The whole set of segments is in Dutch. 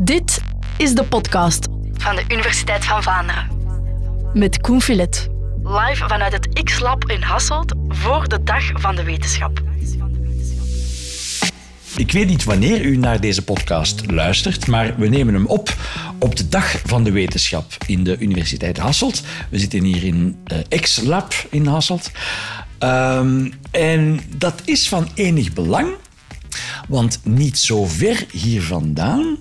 Dit is de podcast van de Universiteit van Vlaanderen. met Koen Filet. Live vanuit het X-Lab in Hasselt voor de Dag van de Wetenschap. Ik weet niet wanneer u naar deze podcast luistert, maar we nemen hem op op de Dag van de Wetenschap in de Universiteit Hasselt. We zitten hier in uh, X-Lab in Hasselt. Ehm, en dat is van enig belang, want niet zo ver hier vandaan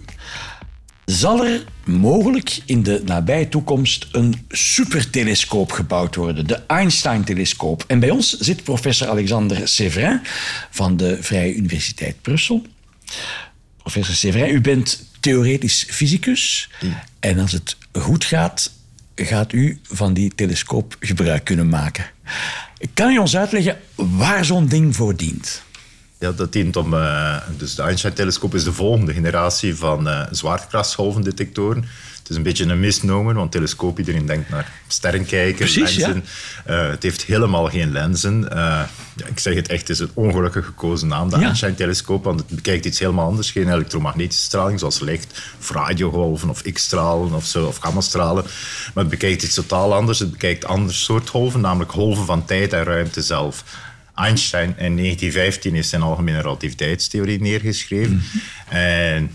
zal er mogelijk in de nabije toekomst een supertelescoop gebouwd worden, de Einstein-telescoop. En bij ons zit professor Alexander Séverin van de Vrije Universiteit Brussel. Professor Séverin, u bent theoretisch fysicus. En als het goed gaat, gaat u van die telescoop gebruik kunnen maken. Kan u ons uitleggen waar zo'n ding voor dient? Ja, dat dient om... Uh, dus de Einstein-telescoop is de volgende generatie van uh, zwaartekrachtsgolvendetectoren. Het is een beetje een misnomer, want telescoop, iedereen denkt naar sterrenkijken, Precies, lenzen. Uh, het heeft helemaal geen lenzen. ja, ik zeg het echt, het is een ongelukkig gekozen naam, de Ja. Einstein-telescoop, want het bekijkt iets helemaal anders. Geen elektromagnetische straling, zoals licht, of radiogolven, of x-stralen, of, zo, of gammastralen. Maar het bekijkt iets totaal anders. Het bekijkt ander soort golven, namelijk golven van tijd en ruimte zelf. Einstein in 1915 heeft zijn algemene relativiteitstheorie neergeschreven. En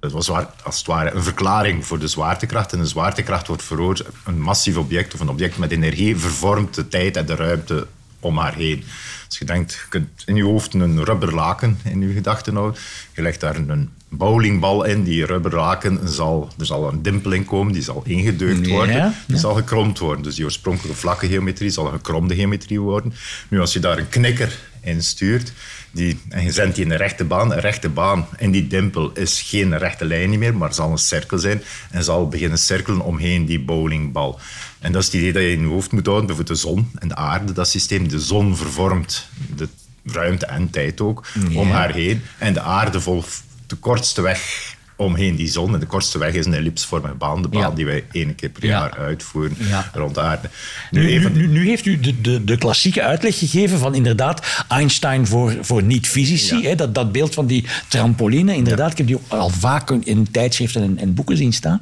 het was waar- als het ware een verklaring voor de zwaartekracht. En de zwaartekracht wordt veroorzaakt. Een massief object of een object met energie vervormt de tijd en de ruimte om haar heen. Als je denkt, je kunt in je hoofd een rubberlaken in je gedachten houden. Je legt daar een bowlingbal in. Die rubberlaken zal, er zal een dimpeling komen, die zal ingedeukt Ja, worden. ja. Die zal gekromd worden. Dus die oorspronkelijke vlakke geometrie zal een gekromde geometrie worden. Nu, als je daar een knikker in stuurt die, en je zendt die in de rechte baan, een rechte baan in die dimpel is geen rechte lijn meer, maar zal een cirkel zijn en zal beginnen cirkelen omheen die bowlingbal. En dat is het idee dat je in je hoofd moet houden, bijvoorbeeld de zon en de aarde, dat systeem. De zon vervormt de ruimte en tijd ook om haar heen en de aarde volgt de kortste weg omheen die zon. En de kortste weg is een ellipsvormige baan, de baan Ja. die wij één keer per Ja. jaar uitvoeren Ja. rond de aarde. Nu, een nu, van- nu, nu heeft u de, de, de klassieke uitleg gegeven van inderdaad Einstein voor, voor niet-fysici. Dat, dat beeld van die trampoline. Inderdaad, ik heb die al vaak in tijdschriften en, en boeken zien staan.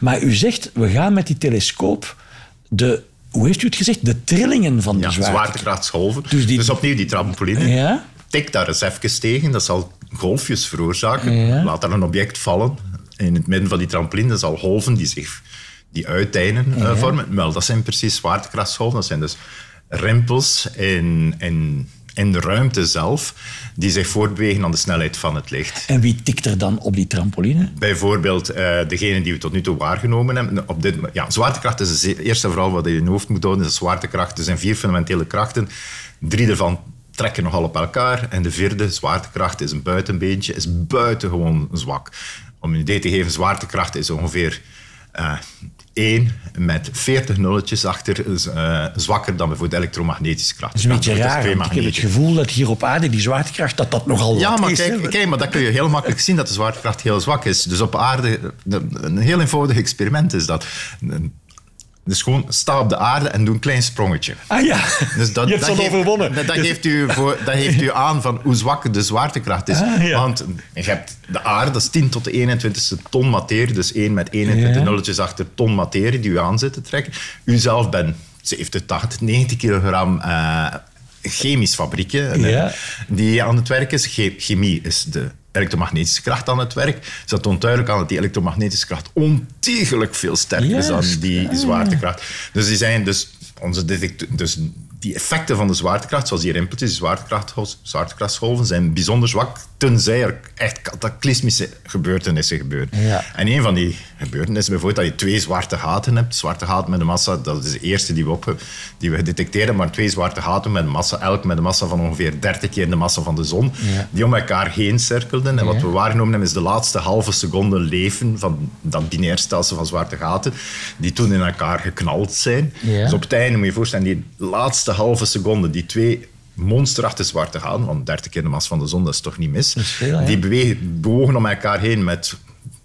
Maar u zegt, we gaan met die telescoop de, hoe heeft u het gezegd, de trillingen van de zwaarte. zwaartekrachtsgolven. Dus Dus, die- opnieuw die trampoline. Ja. Tik daar eens even tegen. Dat zal golfjes veroorzaken. Ja. Laat daar een object vallen in het midden van die trampoline. Dat zal golven die zich die uiteinden eh, vormen. Wel, dat zijn precies zwaartekrachtsgolven. Dat zijn dus rimpels in, in, in de ruimte zelf die zich voortbewegen aan de snelheid van het licht. En wie tikt er dan op die trampoline? Bijvoorbeeld eh, degene die we tot nu toe waargenomen hebben. Op dit, ja, zwaartekracht is het eerste en vooral wat je in je hoofd moet houden. Is zwaartekracht. Er zijn vier fundamentele krachten. Drie daarvan trekken nogal op elkaar. En de vierde, zwaartekracht, is een buitenbeentje. Is buitengewoon zwak. Om een idee te geven, zwaartekracht is ongeveer eh 1 met 40 nulletjes achter. is, eh, zwakker dan bijvoorbeeld elektromagnetische kracht. Dat is een beetje raar, ik heb het gevoel dat hier op aarde die zwaartekracht, dat dat nogal Ja, maar is. kijk, kijk, maar dat kun je heel makkelijk zien dat de zwaartekracht heel zwak is. Dus op aarde, een heel eenvoudig experiment is dat. Dus gewoon sta op de aarde en doe een klein sprongetje. Ah ja, Dus dat, je hebt dat geeft- overwonnen. Dat, dat Dus- geeft u voor, dat geeft u aan van hoe zwak de zwaartekracht is. Ah, ja. Want je hebt de aarde, dat is 10 tot de 21ste ton materie. Dus 1 met 21 Ja. nulletjes achter ton materie die u aan zit te trekken. U zelf bent 70, 80, 90 kilogram eh, chemisch fabriekje Ja. die aan het werk is. Che- chemie is de elektromagnetische kracht aan het werk. Dus dat toont duidelijk aan dat die elektromagnetische kracht ontiegelijk veel sterker is dan die Ah. zwaartekracht. Dus die zijn dus onze dus die effecten van de zwaartekracht, zoals die rimpeltjes, die zwaartekracht, zwaartekrachtsgolven, zijn bijzonder zwak, tenzij er echt cataclysmische gebeurtenissen gebeuren. Ja. En een van die gebeurtenissen, bijvoorbeeld dat je twee zwarte gaten hebt, zwarte gaten met een massa, dat is de eerste die we, op, die we gedetecteerd maar twee zwarte gaten met een massa, elk met een massa van ongeveer 30 keer de massa van de zon, Ja. die om elkaar heen cirkelden. En wat we waargenomen hebben, is de laatste halve seconde leven van dat binair stelsel van zwarte gaten, die toen in elkaar geknald zijn. Ja. Dus op het einde moet je je voorstellen, die laatste halve seconde, die twee monsterachtige zwarte gaten, want 30 keer de massa van de zon, dat is toch niet mis, veel, die bewegen, bewogen om elkaar heen met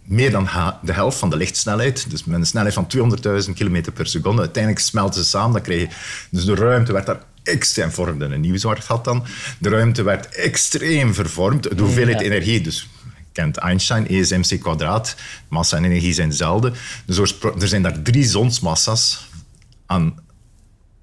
meer dan de helft van de lichtsnelheid. Dus met een snelheid van 200.000 km per seconde. Uiteindelijk smelten ze samen. Dan krijg je, dus de ruimte werd daar extreem vormde een nieuw zwart gat dan. De ruimte werd extreem vervormd. De hoeveelheid Ja. energie, dus kent Einstein, E is mc kwadraat. Massa en energie zijn dezelfde. Dus er zijn daar drie zonsmassa's aan,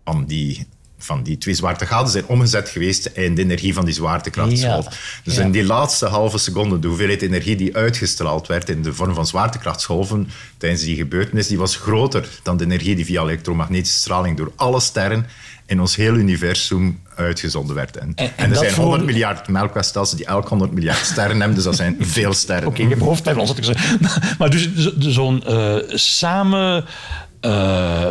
aan die van die twee zwarte gaten zijn omgezet geweest in de energie van die zwaartekrachtsgolf. Ja. Dus Ja. in die laatste halve seconde, de hoeveelheid energie die uitgestraald werd in de vorm van zwaartekrachtsgolven tijdens die gebeurtenis, die was groter dan de energie die via elektromagnetische straling door alle sterren in ons hele universum uitgezonden werd. En, En- en en er zijn voor- 100 miljard melkwegstelsels die elk 100 miljard sterren hebben, dus dat zijn veel sterren. Oké, je hebt hoofdpijn, anders had ik gezegd. Maar dus zo- zo'n eh, samen... eh,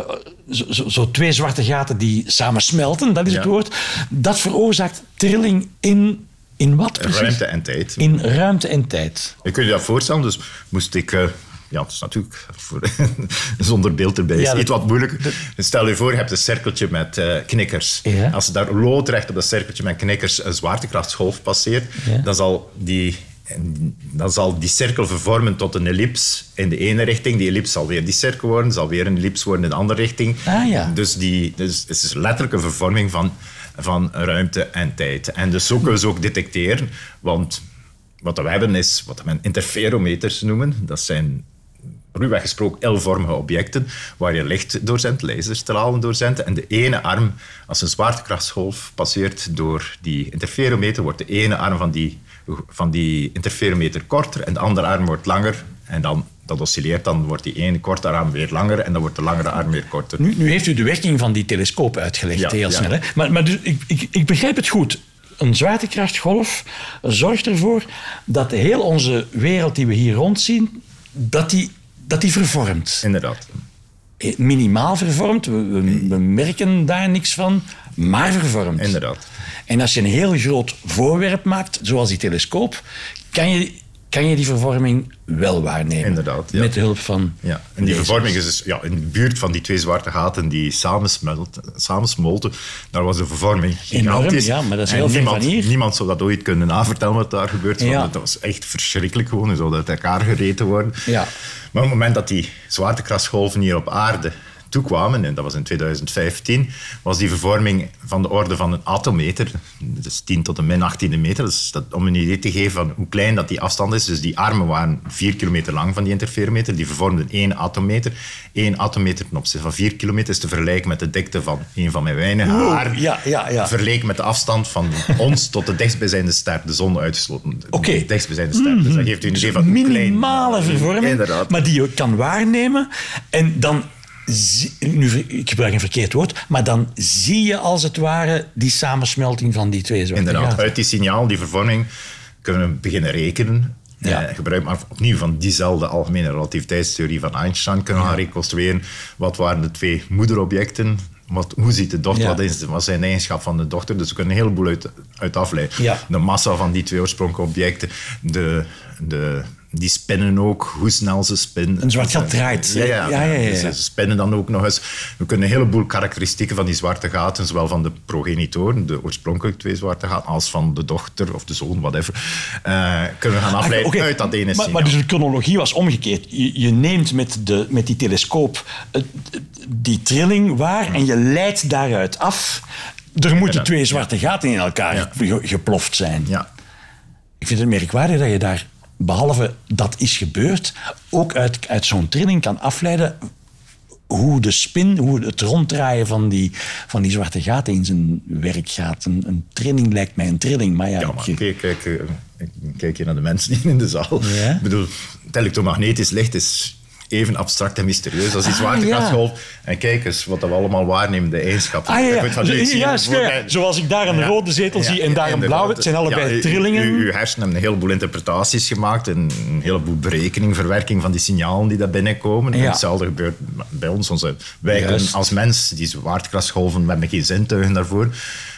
zo, zo- twee zwarte gaten die samen smelten, dat is het woord. Dat veroorzaakt trilling in, in wat precies? Ruimte en tijd. In ruimte en tijd. Je kunt je dat voorstellen, dus moest ik... eh, ja, het is natuurlijk voor, zonder beeld erbij. Ja, is dat- iets wat moeilijk. Stel je voor, je hebt een cirkeltje met eh, knikkers. Ja. Als je daar loodrecht op dat cirkeltje met knikkers een zwaartekrachtsgolf passeert, Ja. dan, zal die, dan zal die cirkel vervormen tot een ellips in de ene richting. Die ellips zal weer die cirkel worden, zal weer een ellips worden in de andere richting. Ah, ja. Dus, die, dus het is letterlijk een vervorming van, van ruimte en tijd. En dus zo kunnen ze ook detecteren, want wat we hebben is wat men interferometers noemen. Dat zijn ruwweg gesproken L-vormige objecten waar je licht doorzendt, laserstralen doorzendt. En de ene arm, als een zwaartekrachtsgolf passeert door die interferometer, wordt de ene arm van die, van die interferometer korter en de andere arm wordt langer. En dan, dat oscilleert, dan wordt die ene korte arm weer langer en dan wordt de langere arm weer korter. Nu, nu heeft u de werking van die telescoop uitgelegd, Ja, heel ja. snel. Hè? Maar, maar dus, ik, ik, ik begrijp het goed. Een zwaartekrachtgolf zorgt ervoor dat heel onze wereld die we hier rondzien, dat die, dat die vervormt. Inderdaad. Eh, Minimaal vervormt, we, we, we merken daar niks van, maar vervormt. Inderdaad. En als je een heel groot voorwerp maakt, zoals die telescoop, kan je, kan je die vervorming wel waarnemen. Inderdaad, ja. Met hulp van... Ja, en die vervorming is dus ja, in de buurt van die twee zwarte gaten die samensmolten. Daar was de vervorming Enorm, gigantisch. ja, maar dat is heel ver niemand, van hier. Niemand zou dat ooit kunnen navertellen wat daar gebeurt. want Ja. Dat was echt verschrikkelijk gewoon. Je zou uit elkaar gereten worden. Ja. Maar op het moment dat die zwaartekrachtsgolven hier op aarde toekwamen, en dat was in 2015, was die vervorming van de orde van een atometer. Dus 10 tot de min 18e meter. Dus dat, om een idee te geven van hoe klein dat die afstand is. Dus die armen waren 4 kilometer lang van die interferometer. Die vervormden 1 atometer. 1 atometer ten opzichte van 4 kilometer is te vergelijken met de dikte van een van mijn weinige haar. ja, ja, ja. Vergeleken met de afstand van ons tot de dichtstbijzijnde ster, de zon uitgesloten. Oké. De dichtstbijzijnde ster. Dus dat geeft u een idee van hoe klein... minimale vervorming, Inderdaad. maar die je kan waarnemen. En dan, nu, ik gebruik een verkeerd woord, maar dan zie je als het ware die samensmelting van die twee zwarte Inderdaad, gaten. uit die signaal, die vervorming, kunnen we beginnen rekenen. Ja. Eh, gebruik maar opnieuw van diezelfde algemene relativiteitstheorie van Einstein kunnen we gaan reconstrueren. Wat waren de twee moederobjecten? Wat, hoe ziet de dochter? Ja. Wat, is, wat zijn de eigenschap van de dochter? Dus we kunnen een heleboel uit, uit afleiden. Ja. De massa van die twee oorspronkelijke objecten. De, de, die spinnen ook, hoe snel ze spinnen. Een zwart gat draait. Ja, ja, Ja, ja, ja, Dus ja. ze spinnen dan ook nog eens. We kunnen een heleboel karakteristieken van die zwarte gaten, zowel van de progenitoren, de oorspronkelijk twee zwarte gaten, als van de dochter of de zoon, whatever, eh, kunnen we gaan afleiden Ah, Oké, uit dat ene maar, signaal. maar dus de chronologie was omgekeerd. Je, je neemt met, de, met die telescoop eh, die trilling waar en je leidt daaruit af. Er moeten twee zwarte gaten in elkaar geploft zijn. Ja, Ik vind het merkwaardig dat je daar, behalve dat is gebeurd, ook uit, uit zo'n trilling kan afleiden hoe de spin, hoe het ronddraaien van die, van die zwarte gaten in zijn werk gaat. Een, een trilling lijkt mij een trilling, maar ja... ja maar kijk, kijk, eh, kijk je naar de mensen in de zaal. Ja. Ik bedoel, het elektromagnetisch licht is even abstract en mysterieus als die Ah, zwaartekrachtsgolf. En kijk eens wat we allemaal waarnemen, de eigenschappen. Ah, ja, ja. van zien Juist, Zoals ik daar een rode zetel zie en daar een blauwe. Het zijn allebei trillingen. Uw hersenen hebben een heleboel interpretaties gemaakt en een heleboel berekening, verwerking van die signalen die daar binnenkomen. En hetzelfde gebeurt bij ons. Onze, wij kunnen als mens, die zwaartekrachtsgolven, we hebben geen zintuigen daarvoor.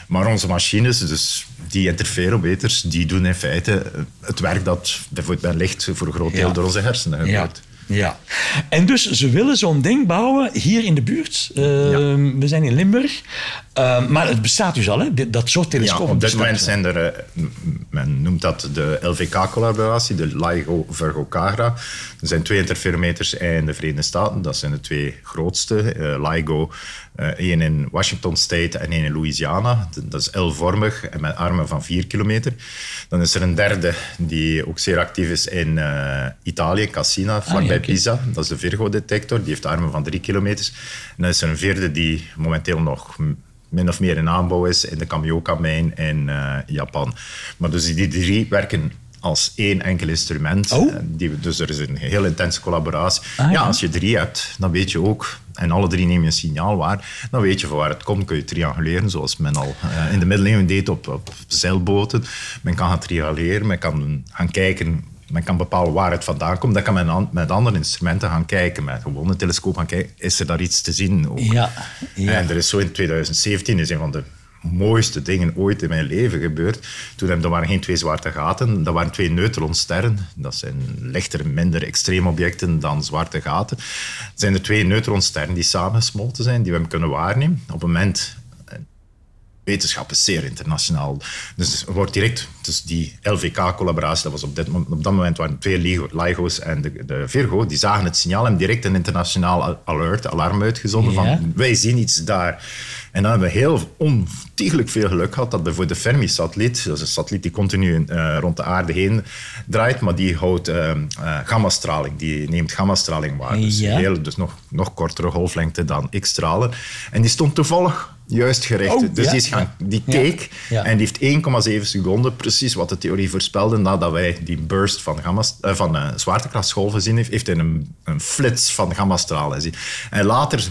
Maar onze machines, dus die interferometers, die doen in feite het werk dat bijvoorbeeld bij licht voor een groot deel door onze hersenen Ja. gebeurt. Ja. En dus ze willen zo'n ding bouwen hier in de buurt. Uh, We zijn in Limburg. Uh, maar het bestaat dus al, hè? dat soort telescopen. Ja, op dit moment dus zijn er, uh, men noemt dat de LVK-collaboratie, de LIGO Virgo Cagra. Er zijn twee interferometers in de Verenigde Staten, dat zijn de twee grootste. LIGO, één in Washington State en één in Louisiana. Dat is L-vormig en met armen van 4 kilometer. Dan is er een derde die ook zeer actief is in Italië, Cassina, vlakbij ah, Pisa. Dat is de Virgo-detector, die heeft armen van 3 kilometer. En dan is er een vierde die momenteel nog min of meer in aanbouw is in de Kamioka-mijn in uh, Japan. Maar dus die drie werken als één enkel instrument. Oh. Die, dus er is een heel intense collaboratie. Ah, ja. als je drie hebt, dan weet je ook, en alle drie nemen een signaal waar, dan weet je van waar het komt. Kun je trianguleren, zoals men al uh, in de middeleeuwen deed op, op zeilboten. Men kan gaan trianguleren, men kan gaan kijken men kan bepalen waar het vandaan komt. Dan kan men met andere instrumenten gaan kijken. Met gewoon een telescoop gaan kijken. Is er daar iets te zien? Ook. Ja, ja. En er is zo in 2017 is een van de mooiste dingen ooit in mijn leven gebeurd. Toen er waren geen twee zwarte gaten, dat waren twee neutronsterren. Dat zijn lichter, minder extreme objecten dan zwarte gaten. Het zijn de twee neutronsterren die samengesmolten zijn, die we hebben kunnen waarnemen. Op het moment wetenschap is zeer internationaal. Dus er wordt direct, dus die LVK-collaboratie, dat was op, dit, op dat moment waren twee LIGO's en de, de, Virgo, die zagen het signaal en direct een internationaal alert, alarm uitgezonden van wij zien iets daar. En dan hebben we heel ontiegelijk veel geluk gehad dat voor de Fermi-satelliet, dat is een satelliet die continu uh, rond de aarde heen draait, maar die houdt uh, uh, gammastraling, die neemt gammastraling waar. Dus, heel, dus nog, nog kortere golflengte dan X-stralen. En die stond toevallig juist gericht. Oh, dus die, is gaan, die keek en die heeft 1,7 seconden, precies wat de theorie voorspelde, nadat wij die burst van, gamma, uh, van uh, zwaartekrachtsgolven zien, heeft, heeft hij een, een flits van gammastralen gezien. En later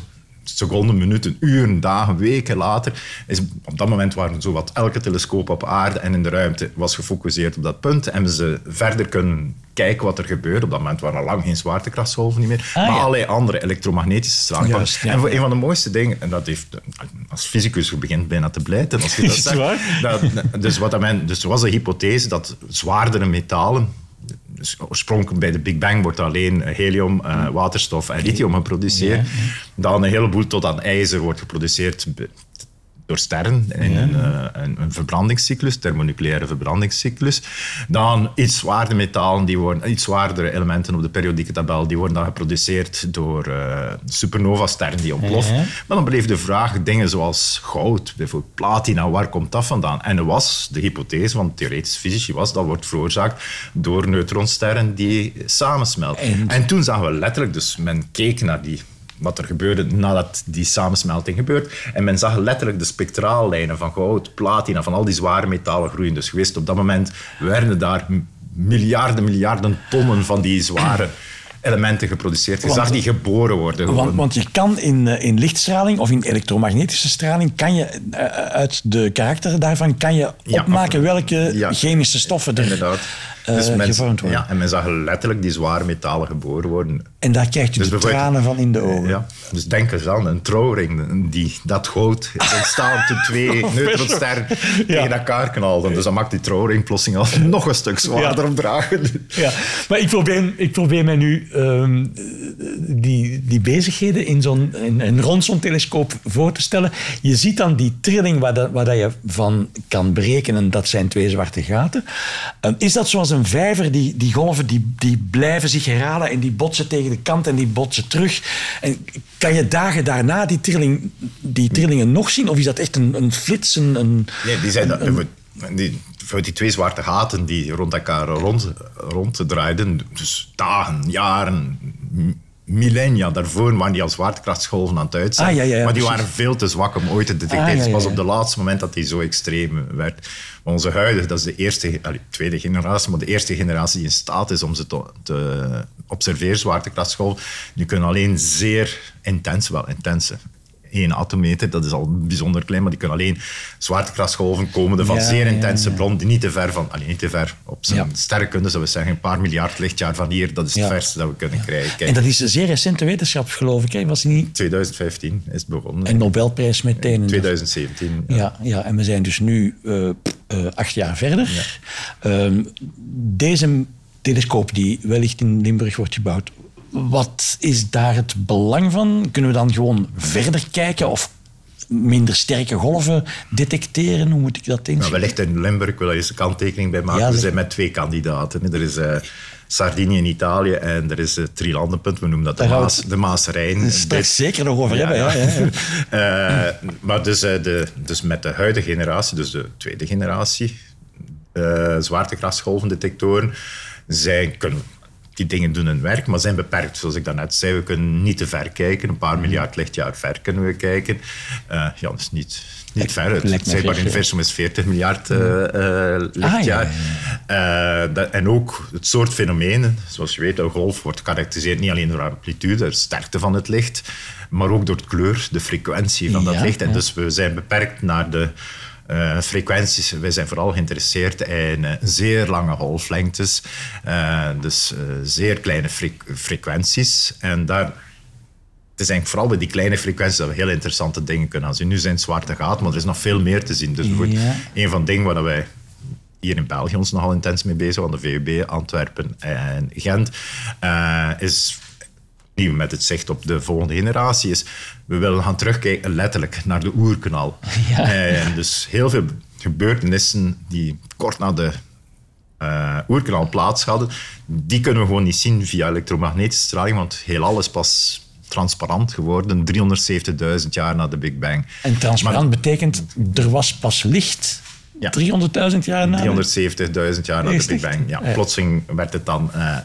seconden, minuten, uren, dagen, weken later, is op dat moment waren zowat elke telescoop op aarde en in de ruimte was gefocust op dat punt en ze verder kunnen kijken wat er gebeurt. Op dat moment waren er lang geen zwaartekrachtsgolven niet meer, ah, maar allerlei andere elektromagnetische straling. Juist, En voor een van de mooiste dingen, en dat heeft, als fysicus je begint bijna te blijten als je dat zegt. Dat, dus, wat men, dus er was een hypothese dat zwaardere metalen oorspronkelijk bij de Big Bang wordt alleen helium, uh, waterstof en lithium geproduceerd. Dan een heleboel tot aan ijzer wordt geproduceerd door sterren in een, uh, een, een, verbrandingscyclus, thermonucleaire verbrandingscyclus. Dan iets zwaardere metalen, die worden, iets zwaardere elementen op de periodieke tabel, die worden dan geproduceerd door uh, supernova-sterren die ontploffen. Maar dan bleef de vraag, dingen zoals goud, bijvoorbeeld platina, waar komt dat vandaan? En er was de hypothese van theoretische fysici was, dat wordt veroorzaakt door neutronsterren die samensmelten. En, en toen zagen we letterlijk, dus men keek naar die wat er gebeurde nadat die samensmelting gebeurt. En men zag letterlijk de spectraallijnen van goud, platina, van al die zware metalen groeien. Dus gewist, op dat moment werden daar miljarden, miljarden tonnen van die zware elementen geproduceerd. Je zag die geboren worden. Want, want, je kan in, eh, in lichtstraling of in elektromagnetische straling, kan je eh, uit de karakter daarvan kan je opmaken welke chemische stoffen er Inderdaad. Uh, dus Ja, en men zag letterlijk die zware metalen geboren worden. En daar krijg je dus de tranen van in de ogen. Ja, dus denk eens aan een trouwring, die, dat goud is ontstaan toen twee neutronsterren tegen elkaar knalden. Dus dat maakt die trouwring plotseling al nog een stuk zwaarder ja. om dragen. Ja, maar ik probeer, ik probeer mij nu um, die, die bezigheden in zo'n, zo'n telescoop voor te stellen. Je ziet dan die trilling waar, dat, waar dat je van kan berekenen, dat zijn twee zwarte gaten. Um, is dat zoals een vijver, die, die golven die, die blijven zich herhalen en die botsen tegen de kant en die botsen terug. En kan je dagen daarna die, trilling, die trillingen nog zien? Of is dat echt een, een flits? Een, nee, die zijn... Een, die, die twee zwarte gaten die rond elkaar rond, ronddraaiden, dus dagen, jaren, millennia daarvoor waren die al zwaartekrachtsgolven aan het uitzenden. Ah, ja, ja, maar die waren veel te zwak om ooit te detecteren. Ah, het was op het laatste moment dat die zo extreem werd. Maar onze huidige, dat is de eerste, allee, tweede generatie, maar de eerste generatie die in staat is om ze te, te observeren, zwaartekrachtsgolven, die kunnen alleen zeer intense, wel intense, 1 atometer, dat is al bijzonder klein, maar die kunnen alleen zwaartekrachtsgolven komen van zeer intense ja, bron, die niet te ver van, alleen niet te ver op zijn sterrenkunde, zou we zeggen, een paar miljard lichtjaar van hier, dat is het verste dat we kunnen krijgen. Kijk. En dat is een zeer recente wetenschap, geloof ik, hè? Was niet... 2015 is het begonnen. En Nobelprijs meteen. In 2017. Ja. ja. en we zijn dus nu uh, uh, acht jaar verder. Um, deze telescoop die wellicht in Limburg wordt gebouwd, wat is daar het belang van? Kunnen we dan gewoon verder kijken of minder sterke golven detecteren? Hoe moet ik dat Nou, inzien? wellicht in Limburg wil je eens een kanttekening bij maken. Ja, we zijn met twee kandidaten. Er is eh, Sardinië in Italië en er is het Drielandenpunt. We noemen dat de, Maas, de Maas-Rijn. Daar straks zeker nog over hebben. Ja, ja, ja. Eh, maar dus, eh, de, dus met de huidige generatie, dus de tweede generatie, eh zwaartekrachtsgolvendetectoren, zij kunnen die dingen doen hun werk, maar zijn beperkt. Zoals ik daarnet zei, we kunnen niet te ver kijken. Een paar miljard lichtjaar ver kunnen we kijken. Eh, ja, dat is niet, niet ver. Het, het zichtbaar universum is 40 miljard eh, eh, lichtjaar. Eh, dat- en ook het soort fenomenen, zoals je weet, een golf wordt gekarakteriseerd niet alleen door amplitude, de sterkte van het licht, maar ook door de kleur, de frequentie van dat Ja, licht. En ja. dus we zijn beperkt naar de eh, frequenties. Wij zijn vooral geïnteresseerd in eh, zeer lange golflengtes, eh, dus zeer kleine fre- frequenties. En daar het is eigenlijk vooral bij die kleine frequenties dat we heel interessante dingen kunnen gaan zien. Nu zijn het zwarte gaten, maar er is nog veel meer te zien. Dus Ja. een van de dingen waar wij hier in België ons nogal intens mee bezig zijn, de VUB, Antwerpen en Gent, is nieuw met het zicht op de volgende generatie, is we willen gaan terugkijken letterlijk naar de oerkanaal. En dus heel veel gebeurtenissen die kort na de eh oerkanaal plaats hadden, die kunnen we gewoon niet zien via elektromagnetische straling, want heelal is pas transparant geworden 370.000 jaar na de Big Bang. En transparant betekent, er was pas licht Ja. 300.000 jaar na. 370.000 jaar na de Big? Bang. Ja, Ja. plotseling werd het dan... eh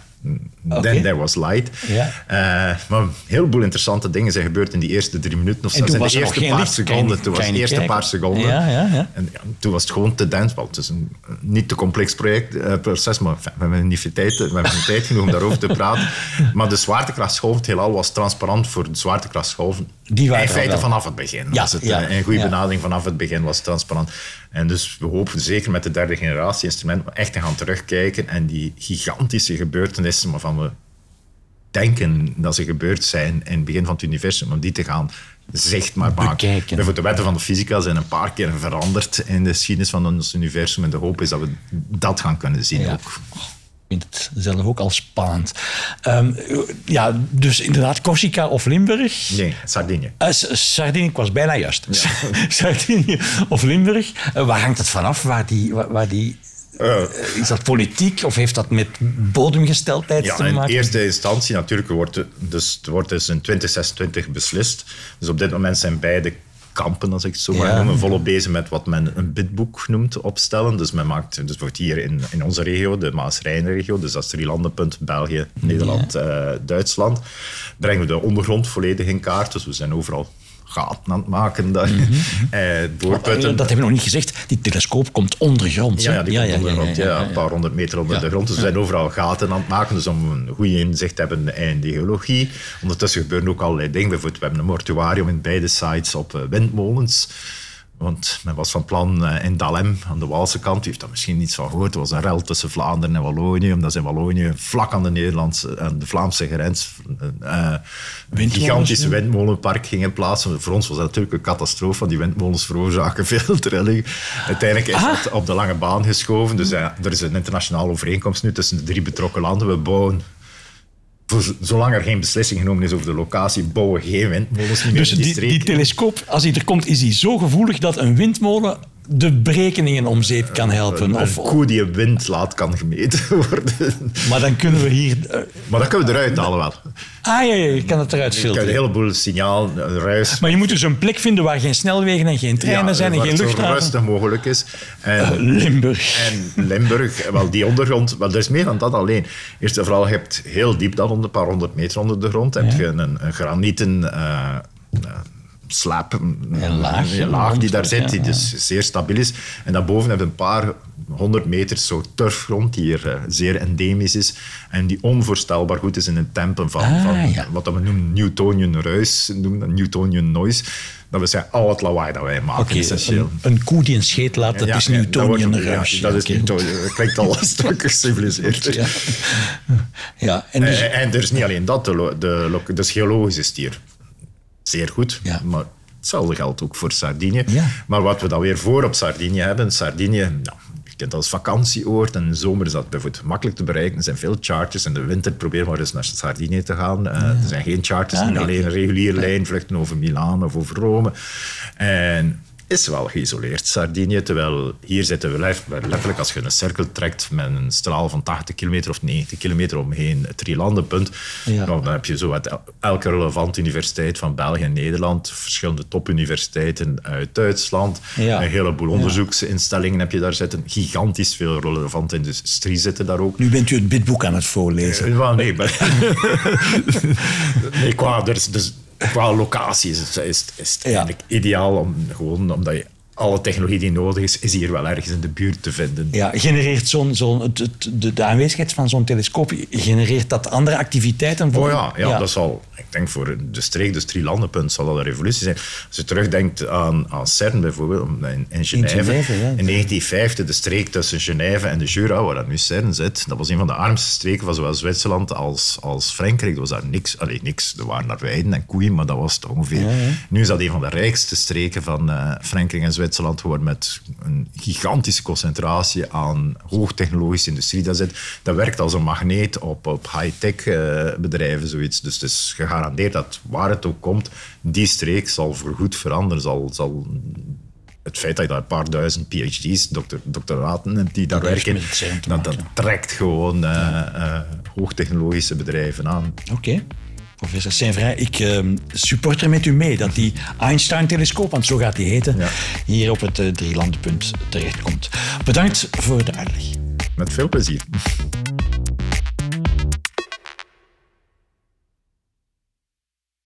Then there was light. Ja. Eh, maar een heleboel interessante dingen zijn gebeurd in die eerste drie minuten. Of En toen was de er eerste geen paar licht. Seconden. Toen was de eerste kijken. paar seconden. Ja, ja, ja. En ja, toen was het gewoon te dense. Het is een niet te complex project, eh, proces, maar enfin, we hebben niet veel tijd, we hebben tijd genoeg om daarover te praten. Maar de zwaartekrachtsgolf, het heelal was transparant voor de zwaartekrachtsgolven. Die waren in feite wel. vanaf het begin. Ja, was het, eh, een goede benadering vanaf het begin was transparant. En dus we hopen zeker met de derde generatie instrumenten echt te gaan terugkijken en die gigantische gebeurtenissen waarvan we denken dat ze gebeurd zijn in het begin van het universum, om die te gaan zichtbaar maken. Bekijken. Bijvoorbeeld de wetten van de fysica zijn een paar keer veranderd in de geschiedenis van ons universum en de hoop is dat we dat gaan kunnen zien Ja. ook. Ik vind het zelf ook al spannend. Ehm, ja, dus inderdaad, Corsica of Limburg. Nee, Sardinië. S- Sardinië, ik was bijna juist. Sardinië of Limburg. Eh, waar hangt het vanaf? Waar die, waar, waar die, Eh, is dat politiek of heeft dat met bodemgesteldheid Ja, te in maken? eerste instantie natuurlijk wordt dus, het wordt dus in 2026 beslist. Dus op dit moment zijn beide kampen, als ik het zo mag Ja. noemen, volop bezig met wat men een bidboek noemt opstellen. Dus men maakt, dus bijvoorbeeld hier in, in onze regio, de Maas-Rijn-regio, dus dat is Drielandenpunt, België, Nederland, eh, Duitsland, brengen we de ondergrond volledig in kaart. Dus we zijn overal gaten aan het maken, daar, eh, doorputten. Dat hebben we nog niet gezegd. Die telescoop komt ondergronds. Ja, ja, die komt onder de grond, ja, een paar honderd meter onder Ja. de grond. Dus we zijn overal gaten aan het maken, dus om een goede inzicht te hebben in de geologie. Ondertussen gebeuren ook allerlei dingen. Bijvoorbeeld, we hebben een mortuarium in beide sites op eh, windmolens. Want men was van plan eh, in Dalem, aan de Waalse kant, u heeft daar misschien niets van gehoord, er was een rel tussen Vlaanderen en Wallonië, omdat ze in Wallonië vlak aan de Nederlandse en de Vlaamse grens eh, een gigantisch windmolenpark gingen plaatsen. Voor ons was dat natuurlijk een catastrofe, want die windmolens veroorzaken veel trilling. Uiteindelijk is dat op de lange baan geschoven. Dus er is een internationale overeenkomst nu tussen de drie betrokken landen. We bouwen, voor zolang er geen beslissing genomen is over de locatie, bouwen geen windmolens meer Dus in die, die, streek. die telescoop, als hij er komt, is hij zo gevoelig dat een windmolen de berekeningen om zeep kan helpen. een Of, koe die een wind laat kan gemeten worden. maar dan kunnen we hier... eh, Maar dat kunnen we eruit halen wel. ah ja, ja, je kan het eruit Je kan een filteren. heleboel signaal, eh, ruis... Maar je moet dus een plek vinden waar geen snelwegen en geen treinen zijn en waar geen luchthaven. rustig mogelijk is. En, Limburg. En Limburg, wel die ondergrond, wel, er is meer dan dat alleen. Eerst en vooral, je hebt heel diep dan, onder een paar honderd meter onder de grond, heb je een, een granieten eh, slab, een, Een laag, een laag die daar zit, die dus zeer stabiel is. En daarboven heb je een paar honderd meter zo turfgrond, die hier eh, zeer endemisch is en die onvoorstelbaar goed is in het tempen van, Ah, van ja. wat we noemen Newtonian ruis, noemen, Newtonian noise. Dat we zeggen, al het lawaai dat wij maken, essentieel. een, een koe die een scheet laat, dat Ja, is Newtonian ruis. dat is. Newtonian. Dat klinkt al een stuk geciviliseerd. Ja. en dus, Eh, en er is niet alleen dat, de, de, lo- dus geologisch is het hier zeer goed, Ja. maar hetzelfde geldt ook voor Sardinië. Ja. Maar wat we dan weer voor op Sardinië hebben, Sardinië, nou, ik kent dat als vakantieoord. En in de zomer is dat bijvoorbeeld makkelijk te bereiken. Er zijn veel charters. In de winter probeer maar eens naar Sardinië te gaan. Uh, Er zijn geen charters, niet alleen een reguliere lijn, vluchten over Milaan of over Rome. En is wel geïsoleerd, Sardinië. Terwijl hier zitten we letterlijk, als je een cirkel trekt met een straal van 80 kilometer of 90 kilometer omheen, het drielandenpunt, Ja. nou, dan heb je zo uit el- elke relevante universiteit van België en Nederland, verschillende topuniversiteiten uit Duitsland, Ja. een heleboel onderzoeksinstellingen heb je daar zitten, gigantisch veel relevante industrie zitten daar ook. Nu bent u het bidboek aan het voorlezen. Eh, nee, maar... nee, qua, dus, dus, qua locatie is het, is, is het Ja. eigenlijk ideaal, om, gewoon omdat je alle technologie die nodig is, is hier wel ergens in de buurt te vinden. Ja, genereert zo'n, zo'n, de, de aanwezigheid van zo'n telescoop, genereert dat andere activiteiten? Voor, Oh ja, ja, dat zal, ik denk voor de streek, dus drielandenpunt, zal dat een revolutie zijn. Als je terugdenkt aan, aan CERN bijvoorbeeld, in, in Genève. Genève, ja. In 1950, de streek tussen Genève en de Jura, waar dat nu CERN zit, dat was een van de armste streken van zowel Zwitserland als, als Frankrijk. Er was daar niks, alleen niks. Er waren daar weiden en koeien, maar dat was het ongeveer. Nu is dat een van de rijkste streken van eh, Frankrijk en Zwitserland geworden met een gigantische concentratie aan hoogtechnologische industrie. Dat, zit, dat werkt als een magneet op, op high-tech eh, bedrijven, zoiets. Dus het is gegarandeerd dat waar het ook komt, die streek zal voorgoed veranderen. Zal, zal het feit dat je daar een paar duizend PhD's, doctor, doctoraten hebt die daar werken, dat, dat trekt gewoon eh, eh, hoogtechnologische bedrijven aan. Oké. Professor Saint-Vrij, ik ehm, support er met u mee dat die Einstein-telescoop, want zo gaat die heten, Ja. hier op het eh, drielandenpunt terechtkomt. Bedankt voor de uitleg. Met veel plezier.